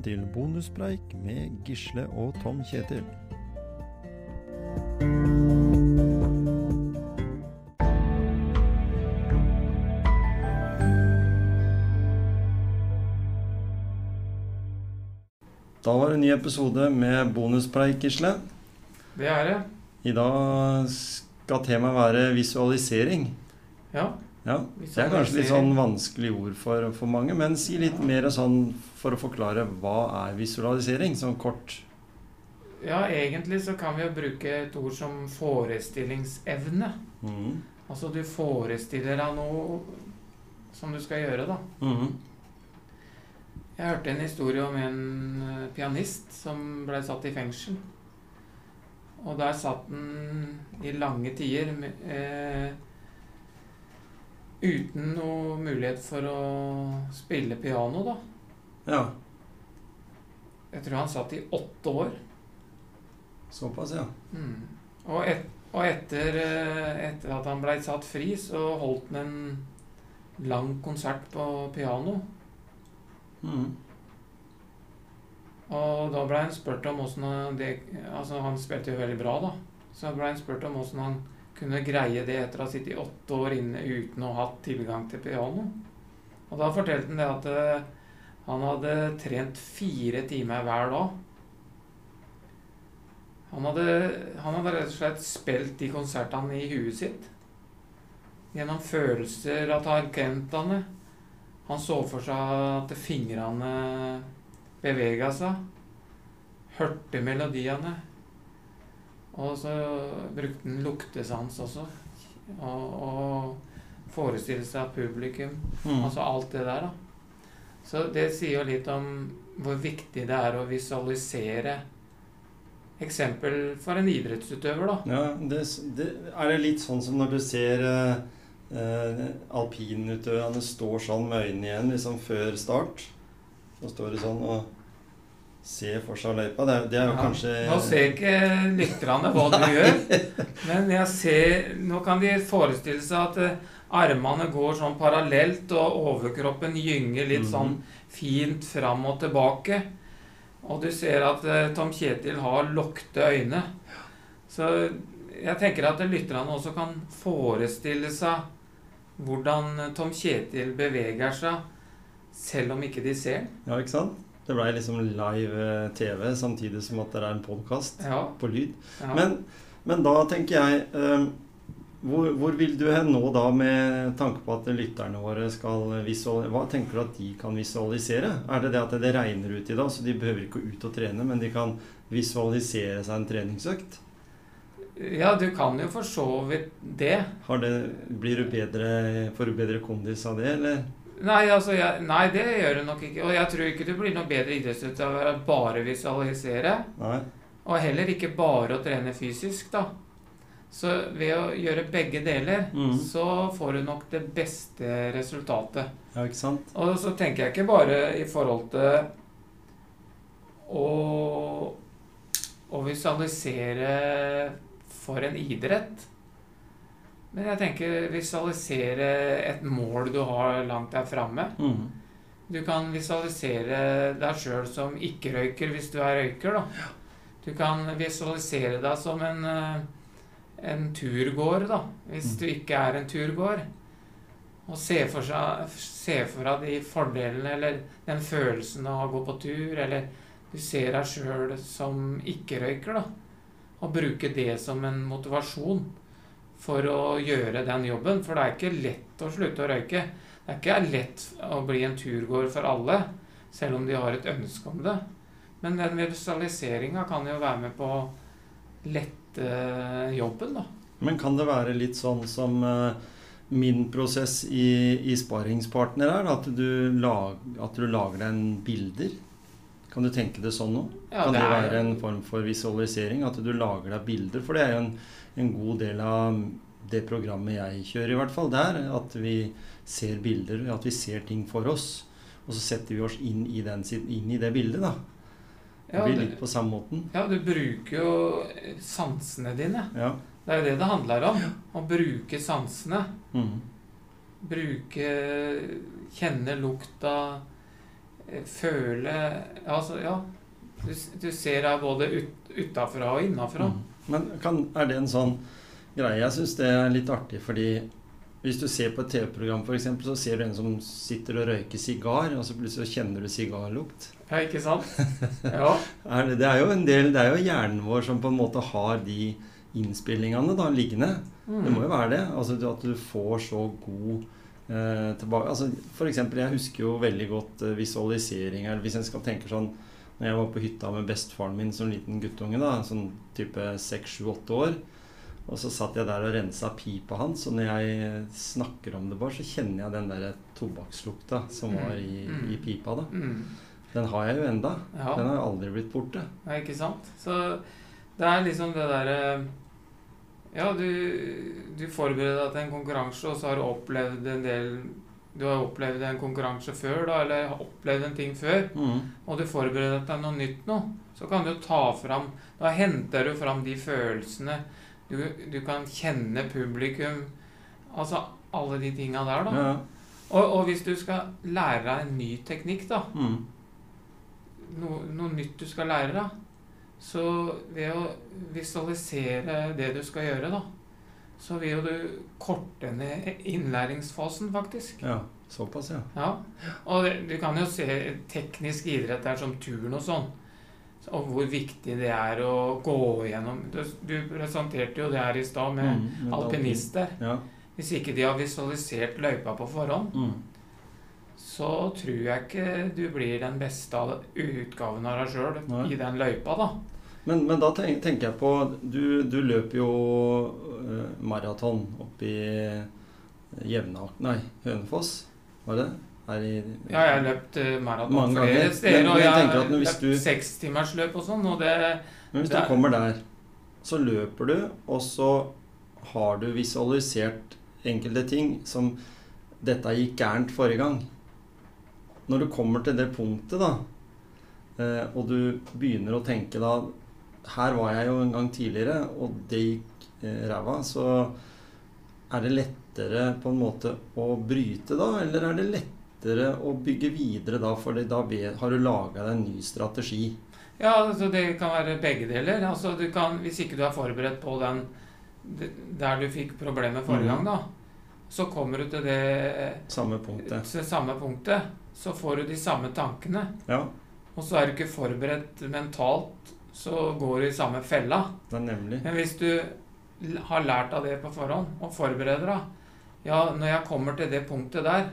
velkommen til bonuspreik med Gisle og Tom Kjetil. Da var det en ny episode med bonuspreik, Gisle. Det er det. I dag skal temaet være visualisering. Ja. Ja, Det er kanskje litt sånn vanskelig ord for, for mange, men si litt mer sånn for å forklare hva er visualisering, sånn kort. Ja, egentlig så kan vi jo bruke et ord som forestillingsevne. Mm. Altså du forestiller deg noe som du skal gjøre, da. Mm. Jeg hørte en historie om en eh, pianist som ble satt i fengsel. Og der satt han i lange tider med, eh, uten noe mulighet for å spille piano, da. Ja, Jeg tror han satt i åtte år. såpass, ja. Mm. Og, et, og etter, eh, etter at han blei satt fri, så holdt han en lang konsert på piano. Mhm. Og da blei han spurt om åssen det Altså, han spilte jo veldig bra, da. Så blei han spurt om åssen han kunne greie det etter å ha sittet i åtte år inne uten å ha hatt tilgang til piano. Og da fortalte han det at eh, han hadde trent fire timer hver dag. Han hadde, han hadde rett og slett spilt de konsertene i huet sitt. Gjennom følelser av tangentene. Han så for seg at fingrene bevega seg. Hørte melodiene. Og så brukte han luktesans også. Og, og forestille seg publikum. Mm. Altså alt det der, da. Så det sier jo litt om hvor viktig det er å visualisere. Eksempel for en idrettsutøver, da. Ja, det, det, er det litt sånn som når du ser eh, eh, alpinutøverne står sånn med øynene igjen liksom før start. Så står de sånn og ser for seg løypa. Det, det er jo Ja, kanskje Nå ser ikke lytterne hva du gjør, men jeg ser, nå kan de forestille seg at uh, armene går sånn parallelt, og overkroppen gynger litt Mhm. sånn fint fram og tilbake. Og du ser at uh, Tom Kjetil har lukte øyne. Så jeg tenker at lytterne også kan forestille seg hvordan Tom Kjetil beveger seg, selv om ikke de ser. Ja, ikke sant? Det blei liksom live eh, TV samtidig som at det er en podkast Ja, på lyd. ja. Men, men da tenker jeg eh, hvor, hvor vil du hen nå da med tanke på at lytterne våre skal visualisere Hva tenker du at de kan visualisere? Er det det at det regner ut i dag, så de behøver ikke gå ut og trene, men de kan visualisere seg en treningsøkt? ja, du kan jo for så vidt det. Har det, blir du bedre, får du bedre kondis av det, eller? Nei, altså, jeg, nei, det gjør du nok ikke. Og jeg tror ikke du blir noe bedre idrettsutøver av bare visualisere. Nei? Og heller ikke bare å trene fysisk, da. Så ved å gjøre begge deler, mm. så får du nok det beste resultatet. Ja, ikke sant? Og så tenker jeg ikke bare i forhold til å, å visualisere for en idrett. Men jeg tenker visualisere et mål du har langt der framme. Mm. Du kan visualisere deg sjøl som ikke-røyker hvis du er røyker. da. Du kan visualisere deg som en, eh, en turgåer, da, hvis Mm. du ikke er en turgåer. Og se for, seg, se for deg de fordelene eller den følelsen av å gå på tur, eller du ser deg sjøl som ikke-røyker, da. Og bruke det som en motivasjon for å gjøre den jobben. For det er ikke lett å slutte å røyke. Det er ikke lett å bli en turgåer for alle, selv om de har et ønske om det. Men den visualiseringa kan jo være med på å lette jobben, da. Men kan det være litt sånn som eh, min prosess i, i sparringspartner er? At du, lag, at du lager deg en bilder? Kan du tenke det sånn nå? Ja, kan det, er- være en form for visualisering? At du lager deg bilder? For det er jo en, en god del av det programmet jeg kjører, i hvert fall. Det er at vi ser bilder, at vi ser ting for oss. Og så setter vi oss inn i, den, inn i det bildet, da. Det Ja, blir litt på samme måten. ja, du bruker jo sansene dine. Ja. Det er jo det det handler om. Å bruke sansene. Mm. Bruke Kjenne lukta. Eh, føle Altså, ja. Du, du ser deg både ut, utafra og innafra. Mm. Men kan, er det en sånn greie? Jeg syns det er litt artig, fordi hvis du ser på et TV-program, eksempel, så ser du en som sitter og røyker sigar, og så plutselig kjenner du sigarlukt. Ja, ikke sant? Ja. Det, det er jo en del Det er jo hjernen vår som på en måte har de innspillingene da liggende. Mm. Det må jo være det. Altså at du får så god eh, tilbake altså, For eksempel, jeg husker jo veldig godt eh, visualisering. Hvis en skal tenke sånn Når jeg var på hytta med bestefaren min som liten guttunge, da, sånn type seks, sju, åtte år, og så satt jeg der og rensa pipa hans, og når jeg snakker om det bare, så kjenner jeg den der tobakkslukta som var i, Mm. i pipa, da. Mm. Den har jeg jo enda. Ja. Den har aldri blitt borte. Ja, ikke sant? Så det er liksom det derre Ja, du, du forbereder deg til en konkurranse, og så har du opplevd en del Du har opplevd en konkurranse før, da, eller har opplevd en ting før, Mm. og du forbereder deg til noe nytt nå. Så kan du ta fram Da henter du fram de følelsene. Du, du kan kjenne publikum. Altså alle de tinga der, da. Ja. Og, og hvis du skal lære deg en ny teknikk, da, Mm. no, noe nytt du skal lære deg. Så ved å visualisere det du skal gjøre, da, så vil jo du korte ned innlæringsfasen, faktisk. ja. Såpass, ja. Ja. Og du kan jo se teknisk idrett der som turn og sånn. Og hvor viktig det er å gå igjennom Du, du presenterte jo det her i stad med Mm, alpinister. Ja. Hvis ikke de har visualisert løypa på forhånd, Mm. Så tror jeg ikke du blir den beste av utgaven av deg sjøl i den løypa, da. Men, men da tenk, tenker jeg på Du, du løper jo uh, maraton oppe i Jevna... Nei, Hønefoss, var det? Her i Ja, jeg har løpt eh, maraton flere steder, Men- og jeg har løpt du- sekstimersløp og sånn, og det Men hvis det du kommer der, så løper du, og så har du visualisert enkelte ting som Dette gikk gærent forrige gang. Når du kommer til det punktet, da, eh, og du begynner å tenke da Her var jeg jo en gang tidligere, og det gikk eh, ræva. Så er det lettere på en måte å bryte da, eller er det lettere å bygge videre da, for da har du laga deg en ny strategi? Ja, altså det kan være begge deler. Altså du kan, hvis ikke du er forberedt på den der du fikk problemet forrige Mhm. gang, da, så kommer du til det Samme punktet. til samme punktet. Så får du de samme tankene. Ja, Og så er du ikke forberedt mentalt, så går du i samme fella. er nemlig. Men hvis du har lært av det på forhånd, og forbereder deg Ja, når jeg kommer til det punktet der,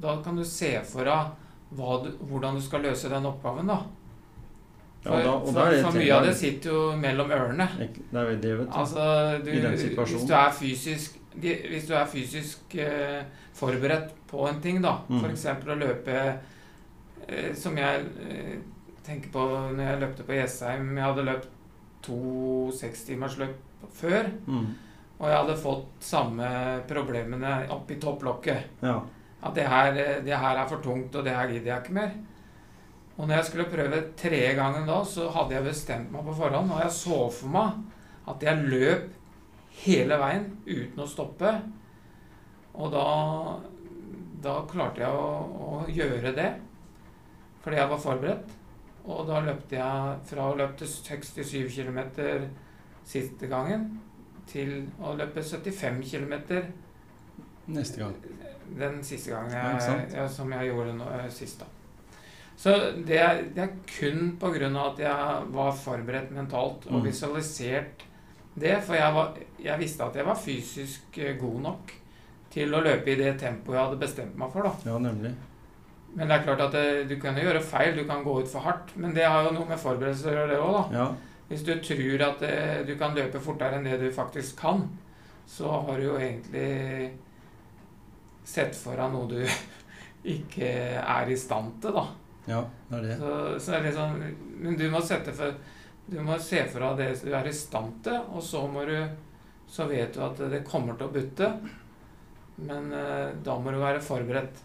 da kan du se for deg hvordan du skal løse den oppgaven, da. Ja, For, da, for, da er for mye av det sitter jo mellom ørene. Det er det, vet du. Altså, du, I den situasjonen. hvis du er fysisk Hvis du er fysisk eh, forberedt på en ting, da, Mm. f.eks. å løpe eh, Som jeg eh, tenker på når jeg løpte på Jessheim Jeg hadde løpt to sekstimersløp før, Mm. og jeg hadde fått samme problemene oppi topplokket. Ja. At det her, eh, det her er for tungt, og det her gidder jeg ikke mer. Og når jeg skulle prøve tredje gangen da, så hadde jeg bestemt meg på forhånd, og jeg så for meg at jeg løp hele veien uten å stoppe. Og da, da klarte jeg å, å gjøre det, fordi jeg var forberedt. Og da løpte jeg fra å løpe 67 km siste gangen til å løpe 75 km Neste gang. den siste gangen jeg, ja, som jeg gjorde nå, eh, sist. da. Så det er, det er kun pga. at jeg var forberedt mentalt og Mm. visualisert det. For jeg, var, jeg visste at jeg var fysisk eh, god nok til å løpe i det tempoet jeg hadde bestemt meg for. da. Ja, nemlig. Men det er klart at det, du kan jo gjøre feil, du kan gå ut for hardt. Men det har jo noe med forberedelser å gjøre, det òg, da. Ja. Hvis du tror at det, du kan løpe fortere enn det du faktisk kan, så har du jo egentlig sett for deg noe du ikke er i stand til, da. ja, det er det. Så, så er det liksom, men du må, sette for, du må se deg det du er i stand til, og så må du Så vet du at det kommer til å butte, men eh, da må du være forberedt.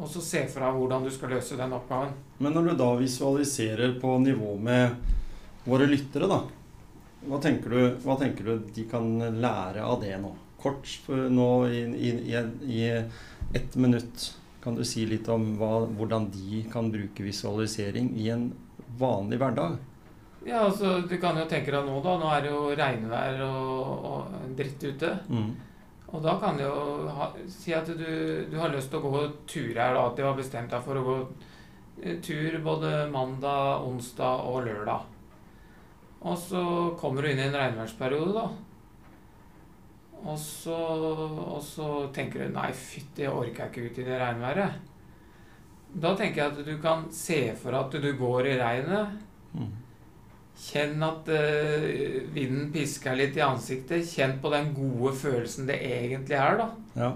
Og så se deg hvordan du skal løse den oppgaven. Men når du da visualiserer på nivå med våre lyttere, da hva tenker, du, hva tenker du de kan lære av det nå? Kort nå i, i, i ett minutt. Kan du si litt om hva, hvordan de kan bruke visualisering i en vanlig hverdag? Ja, altså, Du kan jo tenke deg nå, da. Nå er det jo regnvær og, og dritt ute. Mm. Og da kan du jo ha, si at du, du har lyst til å gå tur her, da. At de har bestemt deg for å gå eh, tur både mandag, onsdag og lørdag. Og så kommer du inn i en regnværsperiode, da. Og så, og så tenker du nei, fytti, jeg orker ikke ut i det regnværet. Da tenker jeg at du kan se for at du går i regnet. Mm. Kjenn at uh, vinden pisker litt i ansiktet. Kjenn på den gode følelsen det egentlig er, da. Ja.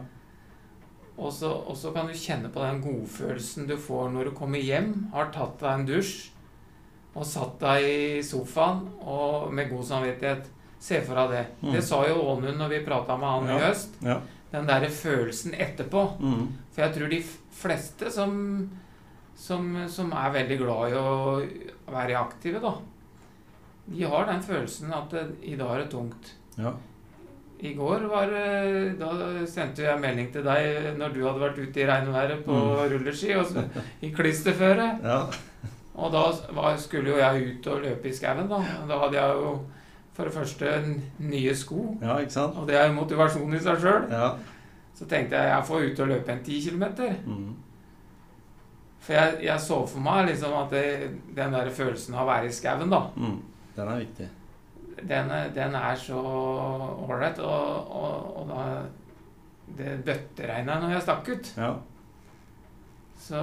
Og så, kan du kjenne på den godfølelsen du får når du kommer hjem, har tatt deg en dusj og satt deg i sofaen og med god samvittighet. Se for deg det. Mm. Det sa jo Ånund når vi prata med han i høst. Ja. Den derre følelsen etterpå. Mm. For jeg tror de fleste som, som, som er veldig glad i å være aktive, da, de har den følelsen at det, i dag er det tungt. Ja. I går var det Da sendte jeg melding til deg når du hadde vært ute i regnværet på Mm. rulleski og så, i klisterføre. ja. Og da var, skulle jo jeg ut og løpe i skauen, da. Da hadde jeg jo for det første nye sko. Ja, ikke sant? Og det er jo motivasjon i seg sjøl. Ja. Så tenkte jeg jeg får ut og løpe en ti kilometer. Mm. For jeg, jeg så for meg liksom at det, den der følelsen av å være i skauen, da, Mm. Den er viktig. den, den er så ålreit. Og, og, og da Det bøtteregna når jeg stakk ut. Ja. Så,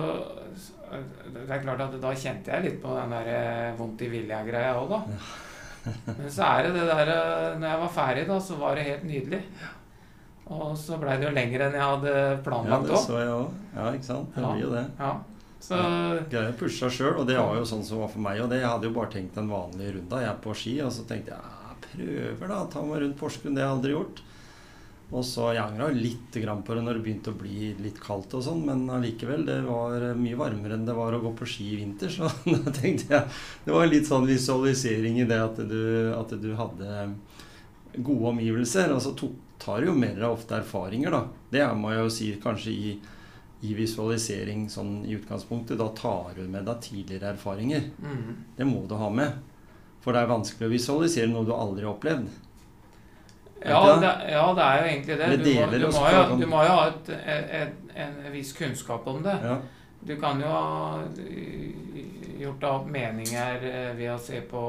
så det er klart at da kjente jeg litt på den der eh, vondt i vilja-greia òg, da. Men så er det det der eh, Når jeg var ferdig, da, så var det helt nydelig. Og så blei det jo lenger enn jeg hadde ja, det så jeg òg. Ja, ikke sant? Det Ja. blir jo det. Ja. Så Greier å pushe seg sjøl, og det var jo sånn som var for meg. Og det jeg hadde jo bare tenkt en vanlig runda, jeg er på ski, og så tenkte jeg ja, prøver da, ta meg rundt Porsgrunn, det har jeg aldri gjort. Og så jeg angra litt på det når det begynte å bli litt kaldt og sånn, men allikevel, det var mye varmere enn det var å gå på ski i vinter, så da tenkte jeg Det var litt sånn visualisering i det at du, at du hadde gode omgivelser, og så tar du jo mer av ofte erfaringer, da. Det må jeg jo si kanskje i i visualisering sånn i utgangspunktet, da tar du med deg tidligere erfaringer. mm. Det må du ha med. For det er vanskelig å visualisere noe du aldri har opplevd. Ja, det, ja, det er jo egentlig det. Du må, du må, jo, du må jo ha et, et, en viss kunnskap om det. Ja. Du kan jo ha øh, gjort deg opp meninger øh, ved å se på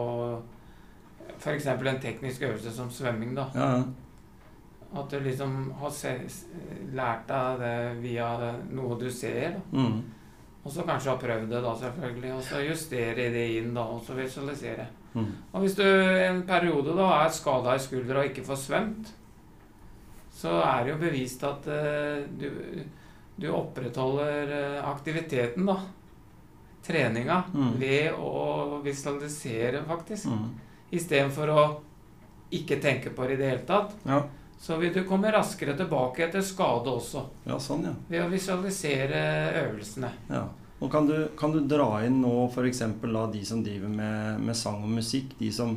f.eks. en teknisk øvelse som svømming. da. Ja, ja. At du liksom har lært deg det via noe du ser. Mm. Og så kanskje har prøvd det, da selvfølgelig. Og så justere det inn, da, og så visualisere. Mm. Og hvis du en periode da er skada i skuldra og ikke får svømt, så er det jo bevist at uh, du, du opprettholder eh, aktiviteten, da. Treninga. Mm. Ved å visualisere, faktisk. Mm. Istedenfor å ikke tenke på det i det hele tatt. Ja. Så vil du komme raskere tilbake etter skade også. ja, sånn, ja. Ved å visualisere øvelsene. ja. Og kan du, kan du dra inn nå f.eks. de som driver med, med sang og musikk, de som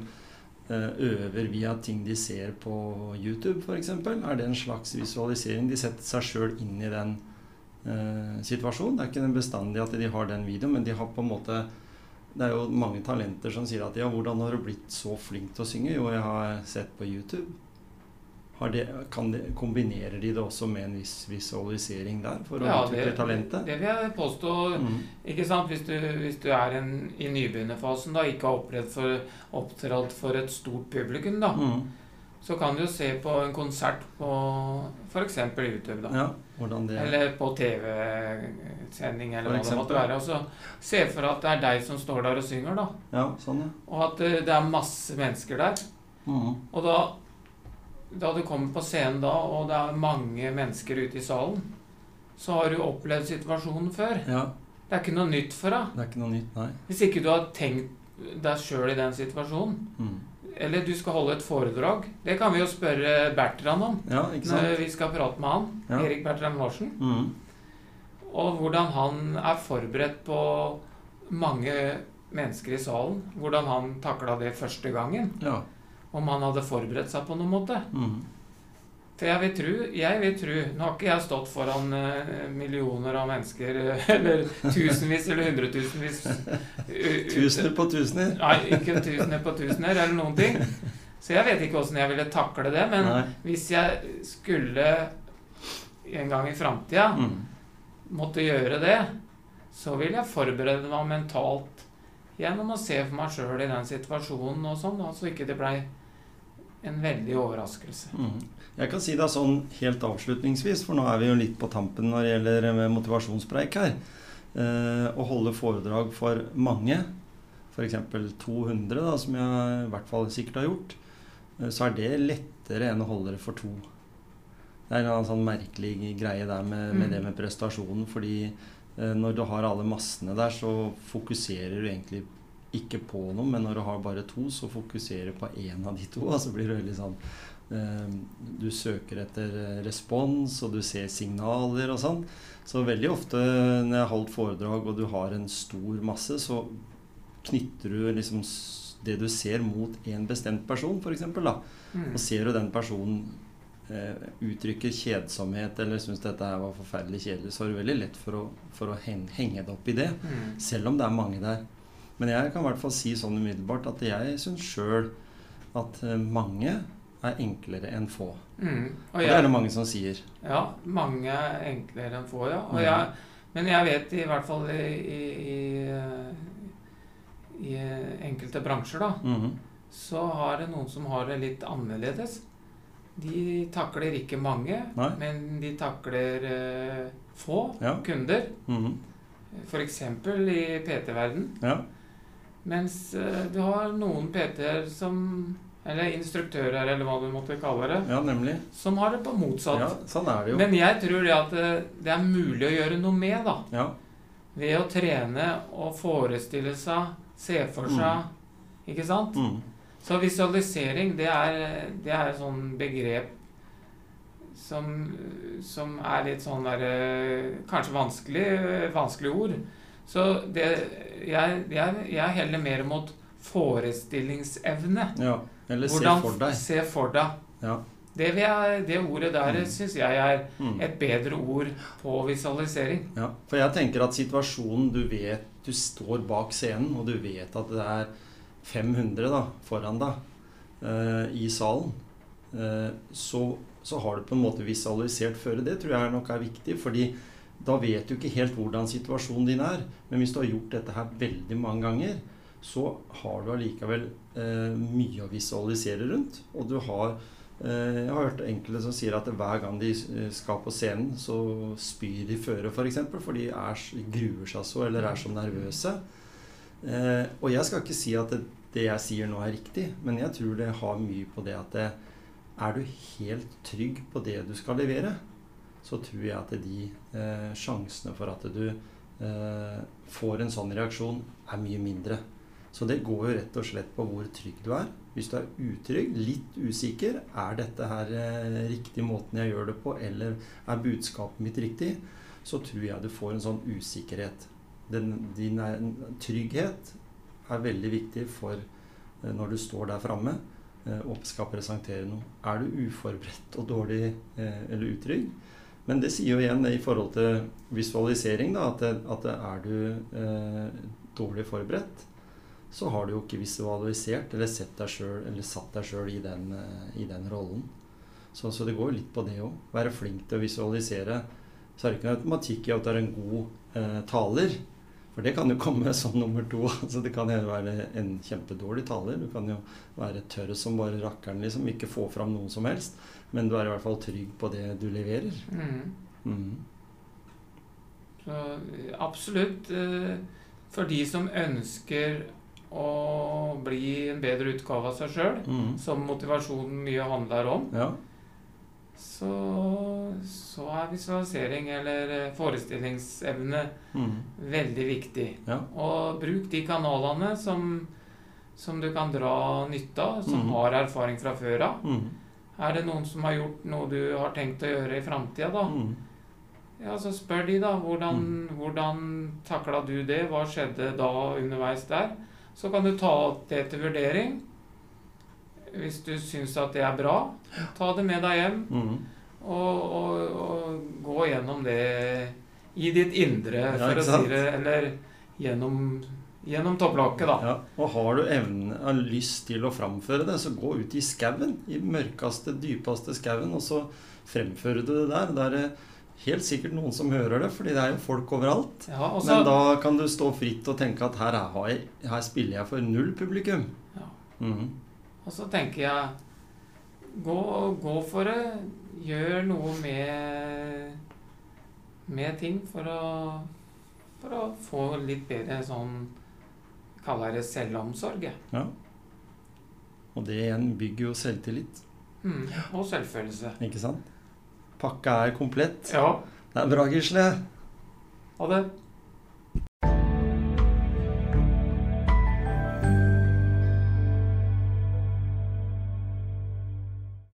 eh, øver via ting de ser på YouTube f.eks.? Er det en slags visualisering? De setter seg sjøl inn i den eh, situasjonen. Det er ikke bestandig at de har den videoen, men de har på en måte Det er jo mange talenter som sier at ja, hvordan har du blitt så flink til å synge? Jo, jeg har sett på YouTube. Har det, kan det, kombinerer de det også med en viss visualisering der for å Ja, utvikle det, talentet? det vil jeg påstå. Mm. Ikke sant? Hvis du, hvis du er en, i nybegynnerfasen da, ikke har for, opptrådt for et stort publikum, da, Mm. så kan du jo se på en konsert på f.eks. YouTube. da. Ja, Eller på TV-sending, eller For hva det måtte være. Og så se for at det er deg som står der og synger, da. Ja, sånn, ja. Og at eh, det er masse mennesker der. Mm. Og da, da du kommer på scenen da, og det er mange mennesker ute i salen, så har du opplevd situasjonen før. Ja, Det er ikke noe nytt for deg. det er ikke noe nytt, nei. Hvis ikke du har tenkt deg sjøl i den situasjonen. Mm. Eller du skal holde et foredrag. Det kan vi jo spørre Bertrand om. Ja, ikke Når vi skal prate med han. Ja. Erik Bertrand Larsen. Mm. Og hvordan han er forberedt på mange mennesker i salen. Hvordan han takla det første gangen. Ja. Om han hadde forberedt seg på noen måte. Mm. For jeg vil tro, jeg vil tro Nå har ikke jeg stått foran eh, millioner av mennesker, eh, eller tusenvis eller hundretusenvis Tusener på tusener. Nei, ikke tusener på tusener eller noen ting. Så jeg vet ikke åssen jeg ville takle det. Men Nei. hvis jeg skulle en gang i framtida Mm. måtte gjøre det, så vil jeg forberede meg mentalt gjennom å se for meg sjøl i den situasjonen og sånn, så ikke det blei en veldig overraskelse. Mm. Jeg kan si det sånn helt avslutningsvis, for nå er vi jo litt på tampen når det gjelder eh, motivasjonspreik her. Eh, å holde foredrag for mange, f.eks. 200, da, som jeg i hvert fall sikkert har gjort, eh, så er det lettere enn å holde det for to. Det er en sånn merkelig greie der med, med Mm. det med prestasjonen, fordi eh, når du har alle massene der, så fokuserer du egentlig ikke på noe, men når du har bare to, så fokuserer du på én av de to. Og så blir det veldig sånn eh, Du søker etter eh, respons, og du ser signaler og sånn. Så veldig ofte når jeg har holdt foredrag og du har en stor masse, så knytter du liksom det du ser mot en bestemt person, f.eks. Mm. Og ser du den personen eh, uttrykker kjedsomhet eller syns dette her var forferdelig kjedelig, så er det veldig lett for å, for å hen, henge det opp i det. Mm. Selv om det er mange der. Men jeg kan i hvert fall si sånn umiddelbart at jeg syns sjøl at eh, mange er enklere enn få. Mm. Og Og det er det mange som sier. ja, mange er enklere enn få, ja. Og Mm. jeg, men jeg vet i hvert fall i, i, i, i enkelte bransjer, da, mm. så har det noen som har det litt annerledes. De takler ikke mange, Nei. men de takler uh, få Ja. kunder. Mm. F.eks. i PT-verden. Ja. Mens eh, du har noen PT-er som Eller instruktører, eller hva du måtte kalle det. ja, nemlig. Som har det på motsatt. Ja, sånn er det jo. Men jeg tror det at det, det er mulig å gjøre noe med, da. Ja. Ved å trene og forestille seg, se for seg. Ikke sant? Mm. Så visualisering, det er, det er et sånn begrep som, som er litt sånn der eh, Kanskje vanskelig, vanskelig ord. Så det Jeg, jeg, jeg heller mer mot forestillingsevne. ja. Eller se for deg. se for deg. Ja. Det, jeg, det ordet der Mm. syns jeg er Mhm. et bedre ord på visualisering. Ja, for jeg tenker at situasjonen du vet Du står bak scenen, og du vet at det er 500 da, foran deg uh, i salen. Uh, så, så har du på en måte visualisert før. Det tror jeg nok er viktig, fordi da vet du ikke helt hvordan situasjonen din er. Men hvis du har gjort dette her veldig mange ganger, så har du allikevel eh, mye å visualisere rundt. Og du har eh, Jeg har hørt enkelte som sier at hver gang de eh, skal på scenen, så spyr de føre, f.eks. For, eksempel, for de er, gruer seg så eller er så nervøse. Eh, og jeg skal ikke si at det, det jeg sier nå er riktig, men jeg tror det har mye på det at det, er du helt trygg på det du skal levere, så tror jeg at de eh, sjansene for at du eh, får en sånn reaksjon, er mye mindre. Så det går jo rett og slett på hvor trygg du er. Hvis du er utrygg, litt usikker, er dette her eh, riktig måten jeg gjør det på, eller er budskapet mitt riktig, så tror jeg du får en sånn usikkerhet. Den, din er, trygghet er veldig viktig for eh, når du står der framme eh, og skal presentere noe. Er du uforberedt og dårlig eh, eller utrygg? Men det sier jo igjen i forhold til visualisering, da, at, at er du eh, dårlig forberedt, så har du jo ikke visualisert eller sett deg selv, eller satt deg sjøl i, eh, i den rollen. Så, så det går jo litt på det òg. Være flink til å visualisere. Så er det ikke noe automatikk i at du er en god eh, taler. For det kan jo komme som nummer to. Altså det kan jo være en kjempedårlig taler. Du kan jo være tørr som bare rakkeren, liksom. Ikke få fram noe som helst. Men du er i hvert fall trygg på det du leverer. Mm. Mm. Så absolutt. eh, For de som ønsker å bli en bedre utgave av seg sjøl, mm. som motivasjonen mye handler om, Ja. Så, så er visualisering eller eh, forestillingsevne mm. veldig viktig. Ja. Og bruk de kanalene som, som du kan dra nytte av, som mm. har erfaring fra før av. Mm. Er det noen som har gjort noe du har tenkt å gjøre i framtida, da? Mhm. Ja, så spør de, da. Hvordan, Mm. takla du det? Hva skjedde da underveis der? Så kan du ta det til vurdering. Hvis du syns at det er bra, ta det med deg hjem. Mm. Og, og, og gå gjennom det i ditt indre, for ja, å si det. Eller gjennom, gjennom topplokket, da. Ja, og har du evne lyst til å framføre det, så gå ut i skauen. I mørkeste, dypeste skauen, og så fremfører du det der. Da er det helt sikkert noen som hører det, fordi det er jo folk overalt. Ja, også, Men da kan du stå fritt og tenke at her, er, jeg, her spiller jeg for null publikum. Ja. Mhm. Og så tenker jeg gå, gå for det. Gjør noe med, med ting for å, for å få litt bedre sånn Kaller det selvomsorg. jeg. Ja. Og det igjen bygger jo selvtillit, Mm, og selvfølelse. ikke sant? Pakka er komplett. Ja. Det er bra, Gisle. Ha det.